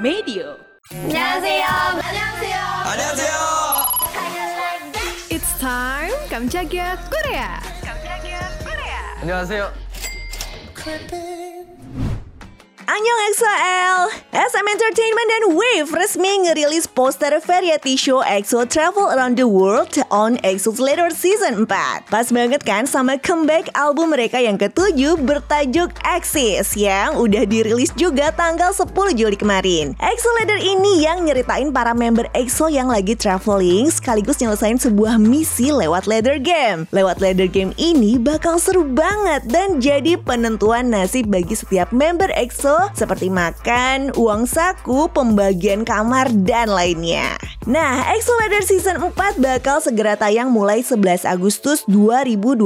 Medio. 안녕하세요. 안녕하세요. 안녕하세요. It's time Kamchagia Korea. 안녕하세요. Annyeong XL SM Entertainment dan Wave resmi ngerilis poster variety show EXO Travel Around the World on EXO's Later Season 4 Pas banget kan sama comeback album mereka yang ketujuh bertajuk Axis Yang udah dirilis juga tanggal 10 Juli kemarin. EXO Later ini yang nyeritain para member EXO yang lagi traveling Sekaligus nyelesain sebuah misi lewat Leather Game. Lewat Leather Game ini bakal seru banget Dan jadi penentuan nasib bagi setiap member EXO seperti makan, uang saku, pembagian kamar, dan lainnya. Nah, EXO Leader Season 4 bakal segera tayang mulai 11 Agustus 2023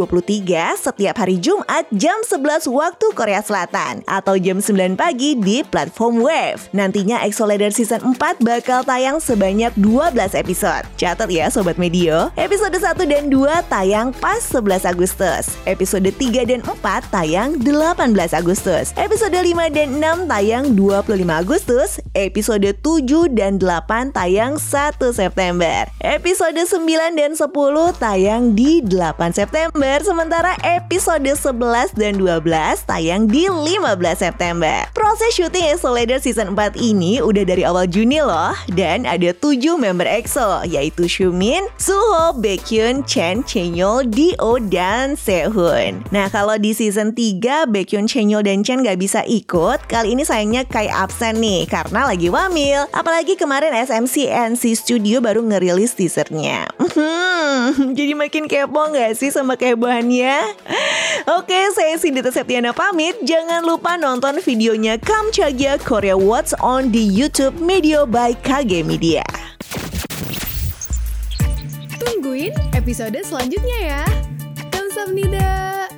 setiap hari Jumat jam 11 waktu Korea Selatan atau jam 9 pagi di platform Wave. Nantinya EXO Leader Season 4 bakal tayang sebanyak 12 episode. Catat ya Sobat Medio, episode 1 dan 2 tayang pas 11 Agustus. Episode 3 dan 4 tayang 18 Agustus. Episode 5 dan 6 tayang 25 Agustus, episode 7 dan 8 tayang 1 September. Episode 9 dan 10 tayang di 8 September, sementara episode 11 dan 12 tayang di 15 September. Proses syuting EXO Leader Season 4 ini udah dari awal Juni loh, dan ada 7 member EXO, yaitu Xiumin, Suho, Baekhyun, Chen, Chenyol, Dio, dan Sehun. Nah kalau di season 3 Baekhyun, Chenyol, dan Chen gak bisa ikut, kali ini sayangnya kayak absen nih karena lagi wamil. Apalagi kemarin SMC NC Studio baru ngerilis teasernya. Hmm, jadi makin kepo gak sih sama kehebohannya? Oke, saya Cindy Septiana pamit. Jangan lupa nonton videonya Kamchagia Korea What's on di YouTube Media by KG Media. Tungguin episode selanjutnya ya. Kamsahamnida.